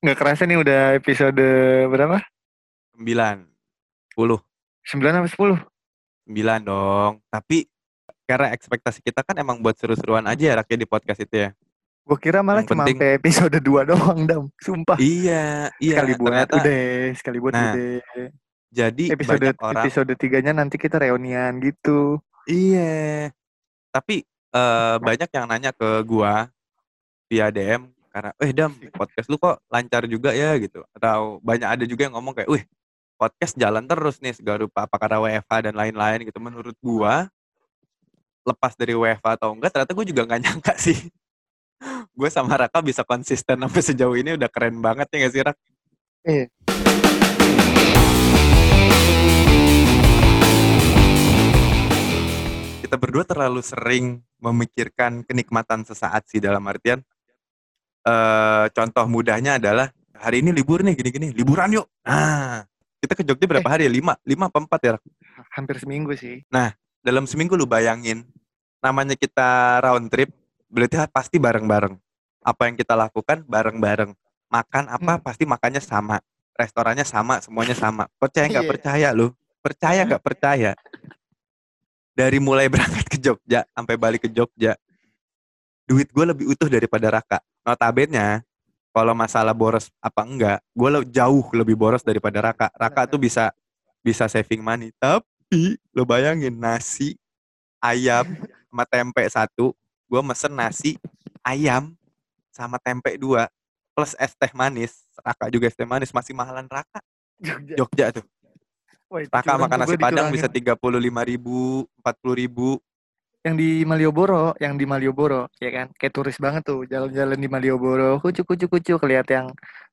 nggak kerasa nih udah episode berapa? 9. 10. 9 apa 10? 9 dong. Tapi karena ekspektasi kita kan emang buat seru-seruan aja ya rakyat di podcast itu ya. Gue kira malah Yang cuma penting- sampai episode 2 doang, Dam. Sumpah. Iya, iya. sekali buat ternyata udah, sekali buat Nah, udah. jadi Episode orang episode 3-nya nanti kita reunian gitu. Iya. Tapi eh, banyak yang nanya ke gua via DM karena, "Eh, Dam, podcast lu kok lancar juga ya?" gitu. Atau banyak ada juga yang ngomong kayak, "Wih, podcast jalan terus nih segala rupa apa karena WFH dan lain-lain gitu." Menurut gua lepas dari WFH atau enggak ternyata gue juga nggak nyangka sih. gue sama Raka bisa konsisten sampai sejauh ini udah keren banget ya gak sih Rak? Iya. Kita berdua terlalu sering memikirkan kenikmatan sesaat sih dalam artian eh contoh mudahnya adalah hari ini libur nih gini-gini liburan yuk. Nah kita ke Jogja berapa hari ya? Lima lima apa empat ya? Hampir seminggu sih. dalam seminggu lu bayangin namanya kita round trip berarti pasti bareng-bareng. Apa yang kita lakukan bareng-bareng. Makan apa Hmm. pasti makannya sama. Restorannya sama semuanya sama. Percaya nggak Iya. percaya lu? Percaya nggak percaya? Dari mulai berangkat ke Jogja sampai balik ke Jogja duit gue lebih utuh daripada Raka. Notabene kalau masalah boros apa enggak gue jauh lebih boros daripada Raka. Raka tuh bisa bisa saving money. Tapi lo bayangin nasi ayam sama tempe satu gue mesen nasi ayam sama tempe dua plus es teh manis. Raka juga es teh manis masih mahalan Raka. Jogja. Jogja tuh. Wah, Raka makan nasi padang bisa tiga puluh lima ribu empat puluh ribu yang di Malioboro, yang di Malioboro, ya kan? Kayak turis banget tuh, jalan-jalan di Malioboro, kucu kucu kucu kelihat yang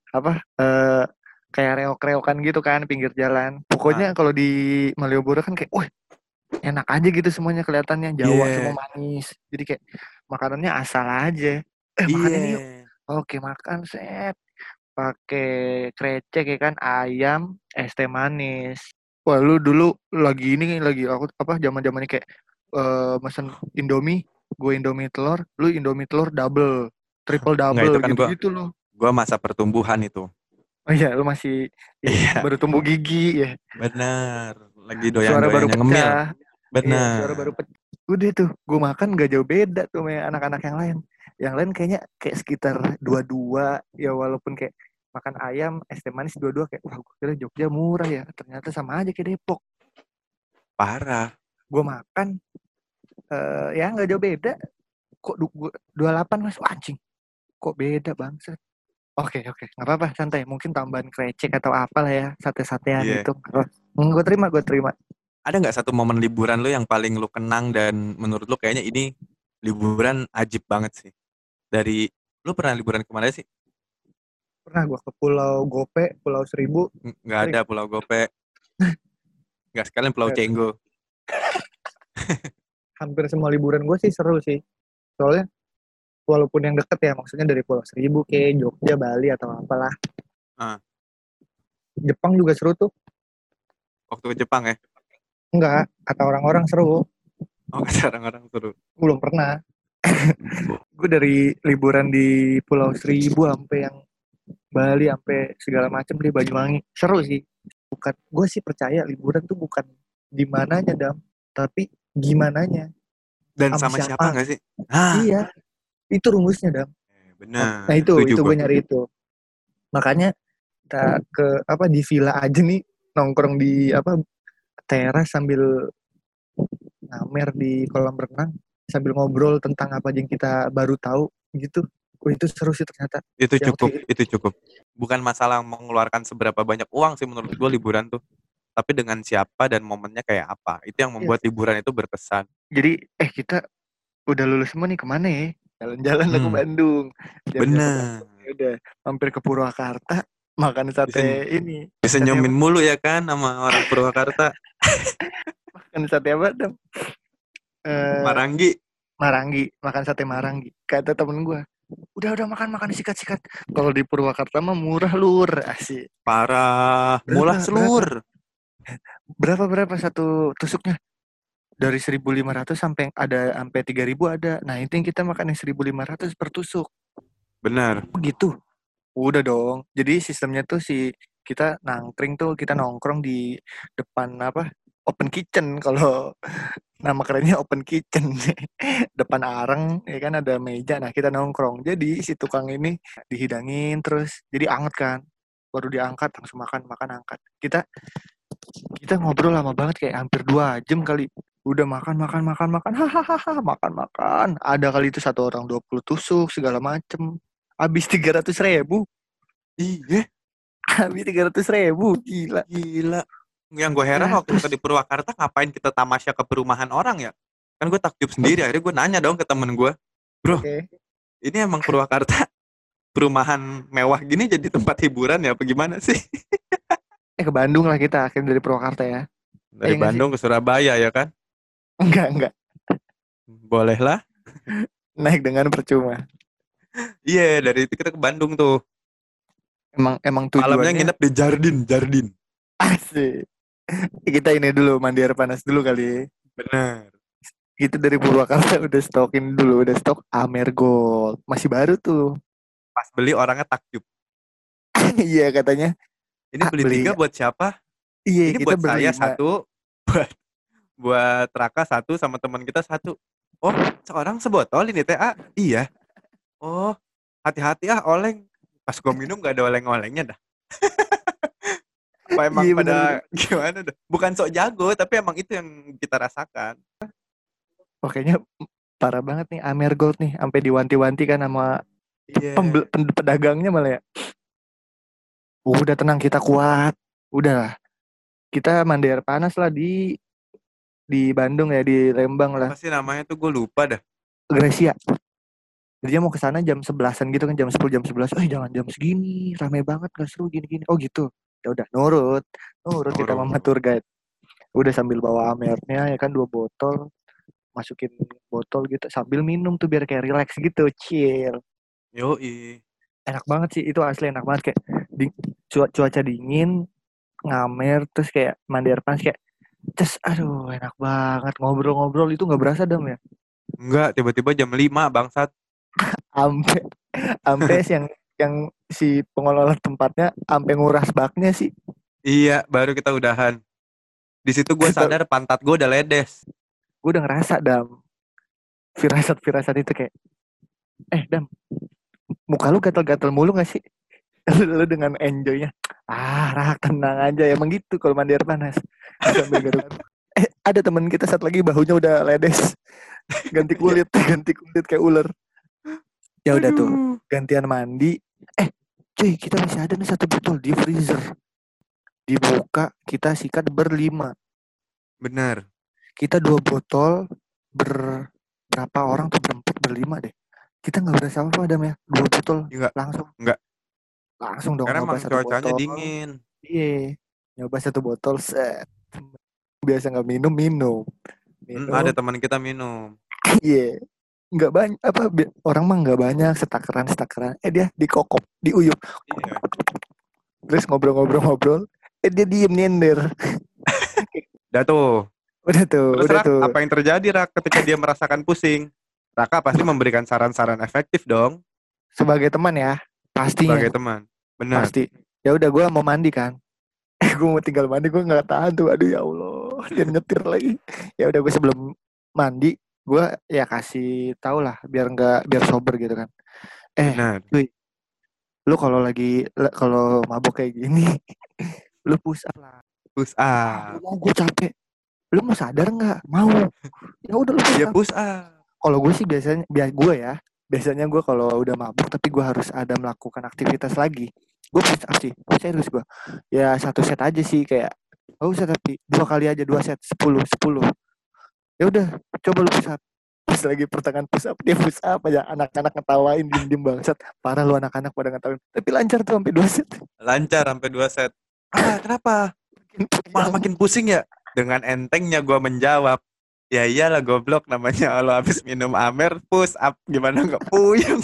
apa? eh kayak reok-reokan gitu kan pinggir jalan. Pokoknya kalau di Malioboro kan kayak, wih, enak aja gitu semuanya kelihatannya Jawa Iya. semua manis. Jadi kayak makanannya asal aja. Eh makan ini yuk. iya Oke makan set. Pakai krecek ya kan, ayam, es teh manis. Wah lu dulu lagi ini lagi aku apa zaman zamannya kayak eh mesen Indomie, gue Indomie telur, lu Indomie telur double, triple double itu kan gitu gua- gitu loh. gue masa pertumbuhan itu Oh iya, lu masih ini, Iya. baru tumbuh gigi ya. bener lagi suara baru ngemil pecah. bener Iya, suara baru pecah. Udah tuh, gue makan gak jauh beda tuh sama anak-anak yang lain. Yang lain kayaknya kayak sekitar dua-dua, ya walaupun kayak makan ayam, es teh manis dua-dua kayak, wah gue kira Jogja murah ya. Ternyata sama aja kayak Depok. parah Gue makan, eh ya nggak jauh beda. Kok du- gua- 28 mas, Wah, anjing. Kok beda bangset. Oke oke, nggak apa-apa santai. Mungkin tambahan krecek atau apalah ya, sate-satean Iya. gitu. gue terima, gue terima. ada nggak satu momen liburan lu yang paling lu kenang dan menurut lu kayaknya ini liburan ajib banget sih dari lu pernah liburan ke mana sih Pernah gue ke Pulau Gope, Pulau Seribu, Ng- nggak ada Pulau Gope nggak sekalian Pulau. Cenggo hampir semua liburan gue sih seru sih. Soalnya walaupun yang deket ya, maksudnya dari Pulau Seribu ke Jogja, Bali atau apalah. Ah. Jepang juga seru tuh. waktu ke Jepang ya Enggak, kata orang-orang seru. oh kata orang-orang seru belum pernah. gue dari liburan di Pulau Seribu sampai yang Bali sampai segala macam di Banyuwangi. Seru sih. Bukan gue sih percaya liburan tuh bukan di mananya, Dam, tapi gimananya. dan Sama sama siapa? siapa nggak sih ah Iya. Itu rumusnya, Dam. benar Nah itu, setuju itu gue nyari itu. Makanya kita ke apa di villa aja nih nongkrong di apa teras sambil ngamer di kolam renang sambil ngobrol tentang apa aja yang kita baru tahu gitu. Wah, itu seru sih ternyata. itu cukup kayak- itu cukup bukan masalah mengeluarkan seberapa banyak uang sih menurut gue liburan tuh tapi dengan siapa dan momennya kayak apa itu yang membuat liburan itu berkesan Jadi eh kita udah lulus semua nih ke mana ya? Jalan-jalan lah ke Hmm. Bandung. Ke bener Bandung, ya udah mampir ke Purwakarta makan sate Bisa- ini bisa Sate nyomin mulu ya kan sama orang Purwakarta makan sate apa dong? Eh, Maranggi Marangi, makan sate Marangi. Kata temen gue, udah udah makan makan sikat-sikat. Kalau di Purwakarta mah murah lur, asik. parah Berapa, selur Berapa berapa satu tusuknya? Dari 1.500 sampai ada sampai 3.000 ada. Nah itu yang kita makan yang 1.500 per tusuk. benar Begitu. Udah dong. Jadi sistemnya tuh si kita nangkring tuh kita nongkrong di depan apa? Open kitchen kalau nama kerennya open kitchen. depan areng ya kan ada meja. Nah, kita nongkrong. Jadi si tukang ini dihidangin terus jadi anget kan. Baru diangkat langsung makan, makan angkat. Kita kita ngobrol lama banget kayak hampir dua jam kali. Udah makan, makan, makan, makan, hahaha, makan, makan. Ada kali itu satu orang 20 tusuk segala macem. Habis 300 ribu. Iya, Habis 300 ribu. Gila. gila. Yang gue heran Nah, waktu kita di Purwakarta ngapain kita tamasya ke perumahan orang ya? Kan gue takjub sendiri, akhirnya gue nanya dong ke temen gue. Bro, Oke. ini emang Purwakarta perumahan mewah gini jadi tempat hiburan ya apa gimana sih? Eh ke Bandung lah kita akhirnya dari Purwakarta ya. Dari nggak Bandung ke Surabaya ya kan? Enggak, enggak. Boleh lah. Naik dengan percuma. Iya, dari itu kita ke Bandung tuh. Emang emang Malamnya tujuannya nginep di Jardin, Jardin. asik. Kita ini dulu mandi air panas dulu kali. Bener. Kita dari Purwakarta udah stokin dulu, udah stok Amer Gold. Masih baru tuh. Pas beli orangnya takjub. Iya katanya. Ini Ah, beli beli tiga buat siapa? Iya, Ini kita buat saya berlima. satu, buat buat Raka satu sama teman kita satu. Oh, seorang sebotol ini teh ah? Iya. Oh, hati-hati ah oleng. Pas gue minum gak ada oleng-olengnya dah. Apa emang Iya, pada bener-bener. gimana dah? Bukan sok jago, tapi emang itu yang kita rasakan. Oh, kayaknya parah banget nih Amer Gold nih. Sampai diwanti-wanti kan sama Iya. pembel- pen- pedagangnya malah ya. Udah tenang kita kuat. Udah lah. Kita mandi air panas lah di di Bandung ya, di Lembang lah. Apa sih namanya tuh gue lupa dah. Gracia. Jadi dia mau ke sana jam 11-an gitu kan jam 10 jam 11. Eh jangan jam segini, rame banget gak seru gini-gini. Oh gitu. Ya udah nurut. Nurut kita sama tour guide. Udah sambil bawa amernya ya kan dua botol. Masukin botol gitu sambil minum tuh biar kayak relax gitu, chill. Yoi. Enak banget sih itu asli enak banget kayak di, cua- cuaca dingin, ngamer terus kayak mandi air panas kayak Cus, aduh enak banget ngobrol-ngobrol itu nggak berasa dam ya Enggak, tiba-tiba jam 5 bangsat. ampe ampe yang yang si pengelola tempatnya ampe nguras baknya sih Iya, baru kita udahan. Di situ gue sadar pantat gue udah ledes. gue udah ngerasa dam firasat firasat itu kayak eh dam muka lu gatel-gatel mulu gak sih lu, dengan enjoynya ah rak tenang aja. Emang gitu kalau mandi air panas. Sambil garuk. Eh ada temen kita satu lagi bahunya udah ledes. Ganti kulit ganti kulit kayak ular. Ya udah tuh gantian mandi. Eh cuy kita masih ada nih satu botol di freezer. Dibuka kita sikat berlima. Bener. kita dua botol ber berapa orang tuh berempat berlima deh. Kita nggak berasa apa Adam ya? Dua botol Enggak. langsung. Enggak. Langsung dong Karena emang cuacanya botol. dingin. iya nyoba satu botol set biasa nggak minum minum Hmm, minum ada teman kita minum. iya nggak banyak apa orang mah nggak banyak setakeran setakeran eh dia dikokop diuyup Iya. terus ngobrol-ngobrol-ngobrol eh dia diem nyender Udah tuh. udah tuh Terus udah Rak, tuh apa yang terjadi Rak ketika dia merasakan pusing? Raka pasti memberikan saran-saran efektif dong sebagai teman ya pastinya. Sebagai teman. Benar. pasti. Ya udah gue mau mandi kan. Eh gue mau tinggal mandi gue nggak tahan tuh. Aduh ya allah. Dia nyetir lagi. Ya udah gue sebelum mandi gue ya kasih tau lah biar nggak biar sober gitu kan. Eh Benar. lu kalau lagi kalau mabok kayak gini lu push up lah. Push up. mau gue capek. Lu mau sadar nggak? Mau. Ya udah lu push Dia up. push up. kalau gue sih biasanya biar gue ya biasanya gue kalau udah mabuk tapi gue harus ada melakukan aktivitas lagi. Gue push up sih serius gue ya satu set aja sih kayak gak usah tapi dua kali aja dua set sepuluh sepuluh. Ya udah coba lu push up. Pas lagi pertengahan push up dia push up aja. Anak-anak ngetawain diem diem bangsat. Parah lu anak-anak pada ngetawain. Tapi lancar tuh sampai dua set. Lancar sampai dua set. Ah, kenapa? Malah makin pusing ya? Dengan entengnya gue menjawab. Ya iyalah goblok namanya lo habis minum Amer push up gimana nggak puyeng.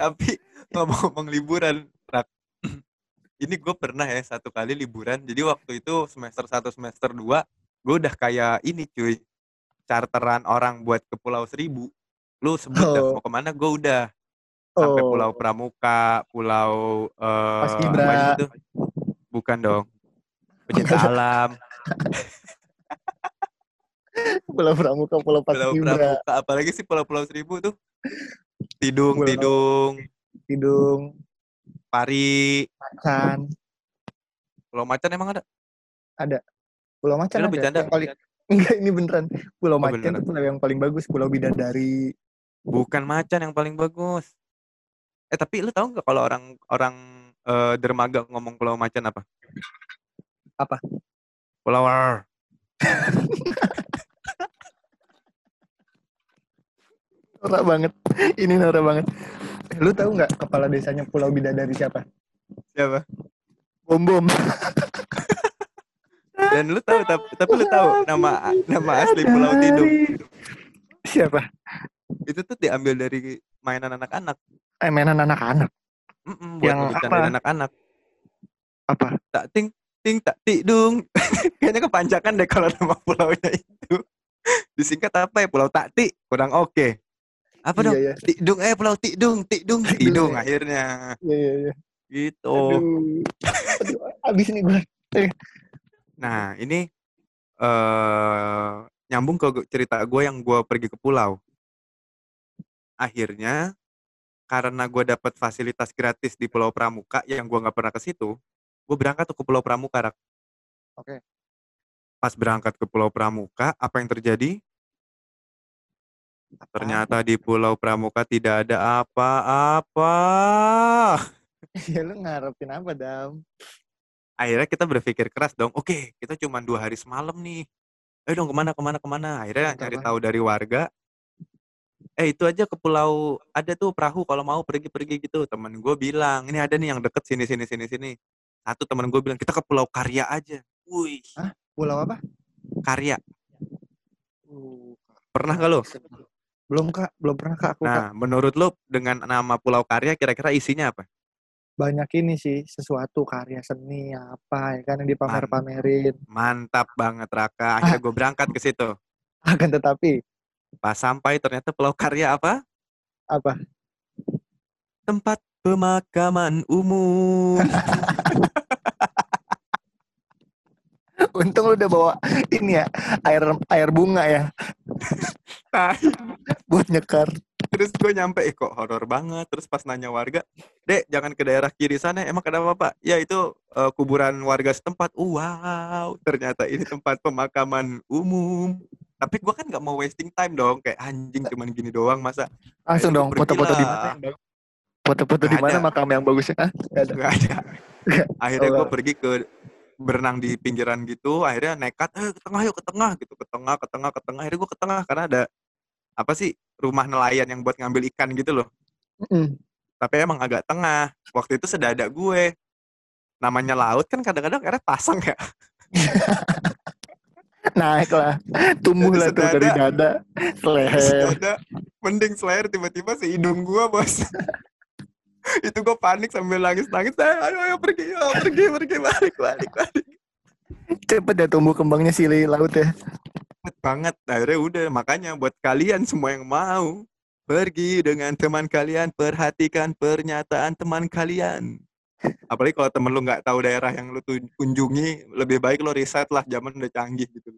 Tapi ngomong-ngomong liburan, Rak, ini gue pernah ya satu kali liburan. Jadi waktu itu semester 1 semester 2 gue udah kayak ini cuy. charteran orang buat ke Pulau Seribu, lu sebut dah Oh. mau ke mana gue udah sampai Oh. Pulau Pramuka, Pulau eh Paskibra. itu? Bukan dong. Pecinta alam, Pulau Pramuka, Pulau Pulau Paskibra, Pramuka, apalagi sih Pulau-Pulau Seribu tuh. Tidung, Pulau- Tidung, Tidung, Pari, Macan. Pulau Macan emang ada? Pulau Macan Ini ada. bercanda? Yang paling enggak ini beneran. Pulau Oh, Macan beneran. itu pulau yang paling bagus, Pulau Bidadari. Bukan Macan yang paling bagus. Eh tapi lu tahu nggak kalau orang orang eh, dermaga ngomong Pulau Macan apa? Apa? Pulau Norak banget. Ini norak banget. Eh, Lu tahu nggak kepala desanya Pulau Bidadari siapa? siapa? Bom Bom. Dan lu tahu tapi, tapi lu tahu nama nama asli Pulau Tidung Siapa? itu tuh diambil dari mainan anak-anak. Eh, mainan anak-anak. Mm-mm, buat Yang apa? anak-anak. Apa? Tak ting ting tak tidung. Kayaknya kepancakan deh kalau nama pulaunya itu. Disingkat apa ya? Pulau Takti. Kurang oke. Apa dong? Iya, iya. Tidung eh Pulau Tidung, Tidung, Tidung, ya. akhirnya. Iya, iya, iya. Gitu. Aduh. Aduh, abis nih gue. Nah, ini eh nyambung ke cerita gue yang gue pergi ke pulau. Akhirnya karena gue dapat fasilitas gratis di Pulau Pramuka yang gue nggak pernah ke situ, gue berangkat tuh ke Pulau Pramuka. Rak. Oke. Pas berangkat ke Pulau Pramuka, apa yang terjadi? Ternyata di Pulau Pramuka tidak ada apa-apa. Ya lu ngarepin apa, Dam? Akhirnya kita berpikir keras dong. Oke, kita cuma dua hari semalam nih. Ayo dong ke mana ke mana ke mana. Akhirnya Muter cari balik. tahu dari warga. Eh itu aja ke pulau ada tuh perahu kalau mau pergi-pergi gitu. Temen gue bilang ini ada nih yang deket sini sini sini sini. Satu temen gue bilang kita ke Pulau Karya aja. Wih, Hah? Pulau apa? Karya. Uh, Pernah gak lo? Belum, Kak. Belum pernah, Kak. Aku, Kak. Nah, menurut lo dengan nama Pulau Karya kira-kira isinya apa? Banyak ini sih, sesuatu karya seni, apa, ya kan, yang dipamer-pamerin. Mantap banget Raka. Akhirnya gue berangkat ke situ. Akan tetapi, Pas sampai ternyata Pulau Karya apa? apa? Tempat pemakaman umum. Untung lu udah bawa ini ya, air air bunga ya, Tai. buat nyekar. Terus gue nyampe, eh kok horor banget. Terus pas nanya warga, Dek, jangan ke daerah kiri sana. Emang kenapa, Pak? Ya itu eh, kuburan warga setempat. Wow, ternyata ini tempat pemakaman umum. Tapi gue kan nggak mau wasting time dong. Kayak anjing cuman gini doang, masa Langsung dong, foto-foto di mana bagus? Foto-foto di mana makam yang bagusnya? Ah, nggak ada. nggak ada. Akhirnya gue pergi ke berenang di pinggiran gitu. Akhirnya nekat, eh ke tengah yuk, ke tengah gitu. Ke tengah, ke tengah, ke tengah. Akhirnya gue ke tengah karena ada apa sih rumah nelayan yang buat ngambil ikan gitu loh. Mm. tapi emang agak tengah. Waktu itu sedadak gue. Namanya laut kan kadang-kadang akhirnya pasang ya. Naik lah, tumbuh lah tuh dari dada, leher. Sedada, mending selair tiba-tiba si hidung gue bos. itu gue panik sambil nangis-nangis. Eh, ayo, ayo pergi, ayo, pergi, pergi, balik, balik, balik. Cepet ya tumbuh kembangnya si laut ya. Cepet banget. Akhirnya udah, makanya buat kalian semua yang mau pergi dengan teman kalian, perhatikan pernyataan teman kalian. Apalagi kalau temen lu nggak tahu daerah yang lu kunjungi, lebih baik lo riset lah, zaman udah canggih gitu.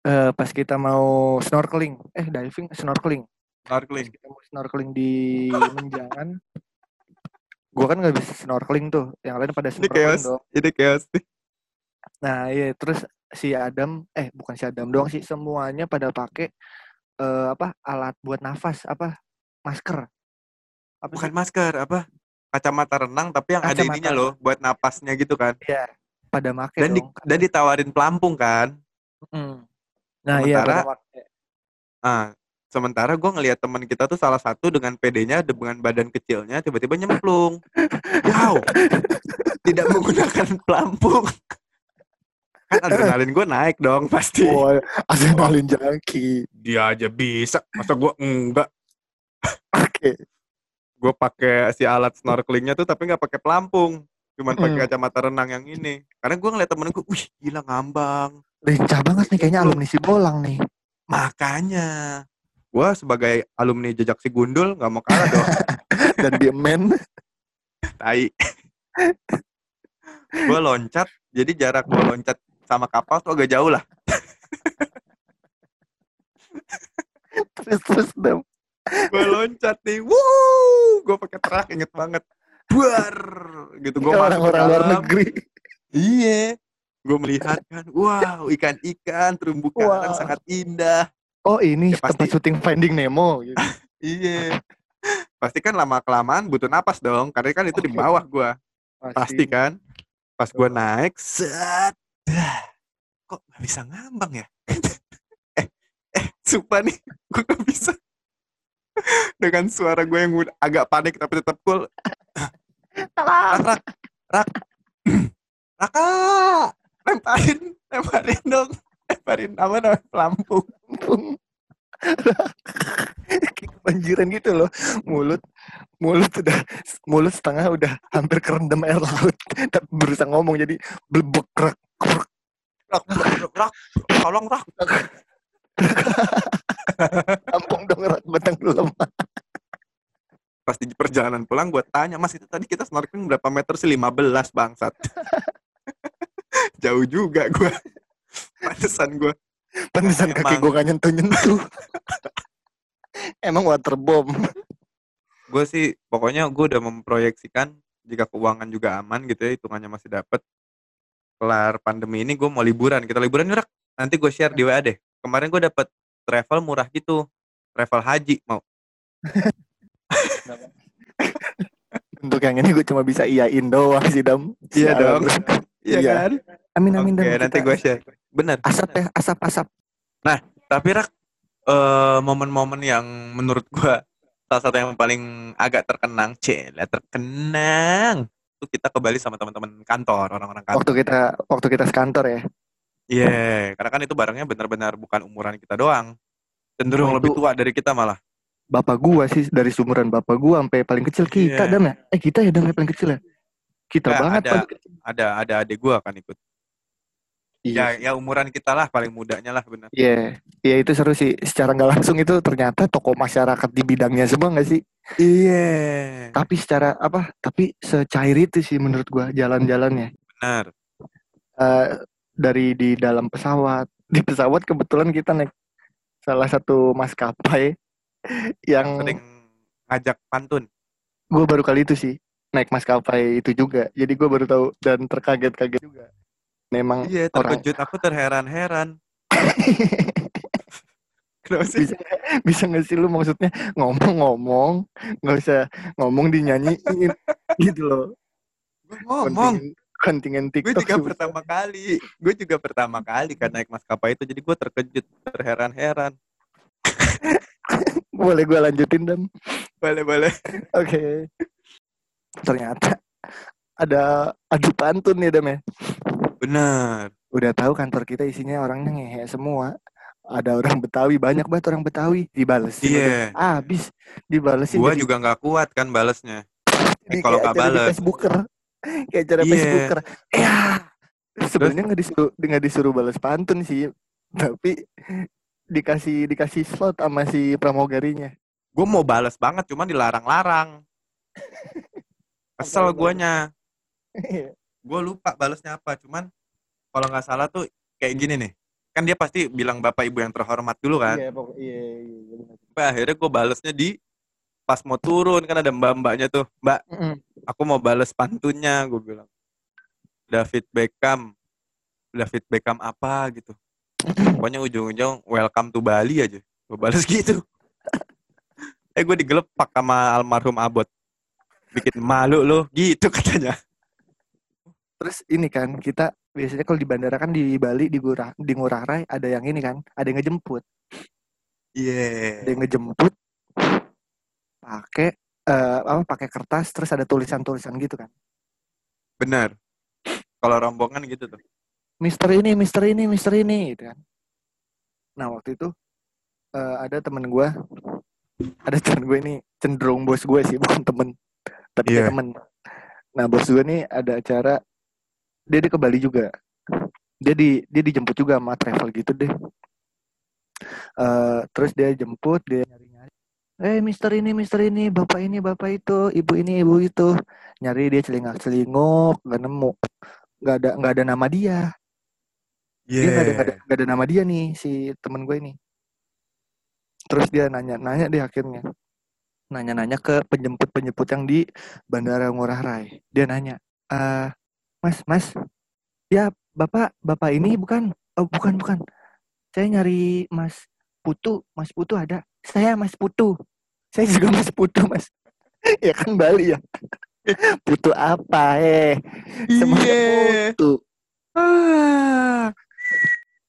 Eh, pas kita mau snorkeling, eh diving, snorkeling. Pas Snorkeling. kita mau snorkeling di Menjangan, gua kan nggak bisa snorkeling tuh. Yang lain pada Ini snorkeling chaos, dong. ini chaos. Nah iya, terus si Adam, eh bukan si Adam doang sih, semuanya pada pakai eh, apa alat buat nafas, apa masker. Apa Bukan sih? masker, apa? Kacamata renang tapi yang ada Kacamata ininya loh, buat napasnya gitu kan. Iya, pada make Dan di, dong. dan ditawarin pelampung kan. Mm. Nah iya pada Sementara- make. Ah, sementara gue ngelihat teman kita tuh salah satu dengan PD-nya dengan badan kecilnya tiba-tiba nyemplung. Wow, tidak menggunakan pelampung. Kan adrenalin gue naik dong pasti. Wah, adrenalin junkie. Dia aja bisa, masa gue enggak. Oke. Gue pakai si alat snorkelingnya tuh tapi nggak pakai pelampung. Cuman pakai Mm. kacamata renang yang ini. Karena gue ngeliat temen gue, wih gila ngambang. Lincah banget nih kayaknya alumni si Bolang nih. Makanya. Gua sebagai alumni jejak si gundul nggak mau kalah dong. Dan dia men. Tai. gue loncat, jadi jarak gue loncat sama kapal tuh agak jauh lah. Terus terus dam. Gue loncat nih, wuh, gue pakai terak inget banget, buar, gitu gue orang-orang luar negeri. Iya, gue melihat kan, wow, ikan-ikan terumbu karang Wah. sangat indah. Oh ini Ya, tempat pasti. syuting Finding Nemo. Gitu. Iya, pasti kan lama kelamaan butuh napas dong, karena kan itu di bawah gue, pasti kan. Pas gue naik, set, kok nggak bisa ngambang ya? eh, eh, sumpah nih, gue gak bisa. Dengan suara gue yang agak panik tapi tetap cool. Rak, rak, rak, raka, lemparin, lemparin dong, lemparin apa namanya pelampung. Kayak kebanjiran gitu loh mulut mulut udah mulut setengah udah hampir kerendam air laut tapi berusaha ngomong jadi blebek rak rak. Rak, rak, rak, tolong rak. batang belum Pas di perjalanan pulang gue tanya, mas itu tadi kita snorkeling berapa meter sih? 15 bangsat. Jauh juga gue. Pantesan gue. Pantesan kaki gue gak nyentuh nyentuh emang waterbomb Gue sih pokoknya gue udah memproyeksikan jika keuangan juga aman gitu ya, hitungannya masih dapet. Kelar pandemi ini gue mau liburan. Kita liburan yuk. Nanti gue share di WA deh. Kemarin gue dapet travel murah gitu. Travel haji mau. untuk yang ini gue cuma bisa iyain doang sih dam Iya dong. Iya Iya. kan? amin amin Oke, Dam. nanti gue share. Bener. asap ya asap asap Tapi Rak, eh, momen-momen yang menurut gua salah satu yang paling agak terkenang, cila terkenang. Itu kita ke Bali sama teman-teman kantor, orang-orang kantor. waktu kita waktu kita sekantor ya Iya, karena kan itu barangnya benar-benar bukan umuran kita doang. Cenderung Oh, lebih tua dari kita malah. bapak gua sih dari sumuran bapak gua sampai paling kecil kita Iya. dam ya eh kita ya ya paling kecil ya kita Nggak, banget ada. paling kecil. Ada ada adik gua kan ikut. iya Ya, ya umuran kita lah, paling mudanya lah benar. Iya, iya itu seru sih. Secara nggak langsung itu ternyata tokoh masyarakat di bidangnya semua nggak sih? Iya. Tapi secara apa? Tapi secair itu sih menurut gua jalan-jalannya. Benar. Eh, dari di dalam pesawat, di pesawat kebetulan kita naik salah satu maskapai yang Sering ngajak pantun. gue baru kali itu sih naik maskapai itu juga. Jadi gue baru tahu dan terkaget-kaget juga. Memang Iya, orang terkejut. Aku terheran-heran. Kenapa sih? bisa bisa nggak sih lu maksudnya ngomong-ngomong nggak usah ngomong dinyanyiin gitu loh. Ngomong. Kontingen, kontingen gue TikTok juga pertama kali. Gue juga pertama kali kan naik maskapai itu jadi gue terkejut terheran-heran. Boleh gue lanjutin dan boleh boleh. Oke. Ternyata ada adu pantun ya Dam ya? Benar. Udah tahu kantor kita isinya orangnya ngehe semua. Ada orang Betawi banyak banget orang Betawi. Dibalesin iya. udah habis. Dibalesin gue jadi- juga nggak kuat kan balesnya. Eh, kalau nggak bales. Facebooker kayak cara Iya. Facebooker ya sebenarnya nggak disuruh nggak disuruh balas pantun sih tapi dikasih dikasih slot sama si pramugarinya. Gue mau bales banget cuman dilarang-larang. Kesel guanya. Iya. gue lupa balesnya apa cuman kalau nggak salah tuh kayak gini nih. Kan dia pasti bilang bapak ibu yang terhormat dulu kan? Iya, pokok- iya, iya, iya, akhirnya gue balesnya di pas mau turun kan ada mbak-mbaknya tuh mbak Mm-mm. aku mau bales pantunnya gue bilang. David Beckham David Beckham apa? gitu. Pokoknya ujung-ujung welcome to Bali aja gue bales gitu. Eh gue digelepak sama almarhum Abot. Bikin malu lo gitu katanya. Terus ini kan kita biasanya kalau di bandara kan di Bali di Ngurah di Ngurah Rai ada yang ini kan, ada yang ngejemput, iya. Ada yang ngejemput pakai eh, apa pakai kertas terus ada tulisan-tulisan gitu kan. benar kalau rombongan gitu tuh Mister ini, Mister ini, Mister ini gitu kan. Nah, waktu itu eh, ada temen gua ada temen gue ini cenderung bos gue sih, bukan temen. Tapi Iya. temen. Nah, bos gue nih ada acara dia, dia ke Bali juga. Dia di dia dijemput juga sama travel gitu deh. Eh, terus dia jemput dia nyari eh mister ini mister ini bapak ini bapak itu ibu ini ibu itu. Nyari dia celingak celinguk nggak nemu. Nggak ada nggak ada nama dia. Dia nggak ada, nggak ada ada nama dia nih si temen gue ini. Terus dia nanya nanya deh akhirnya. Nanya nanya ke penjemput penjemput yang di bandara Ngurah Rai. Dia nanya eh mas mas ya bapak bapak ini bukan? Oh bukan bukan. Saya nyari mas Putu mas Putu ada saya mas Putu. Saya juga mas Putu mas. Ya kan Bali ya? Putu apa eh? Semuanya Iya. Putu. Ah.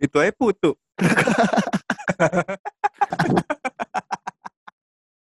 Itu aja putu.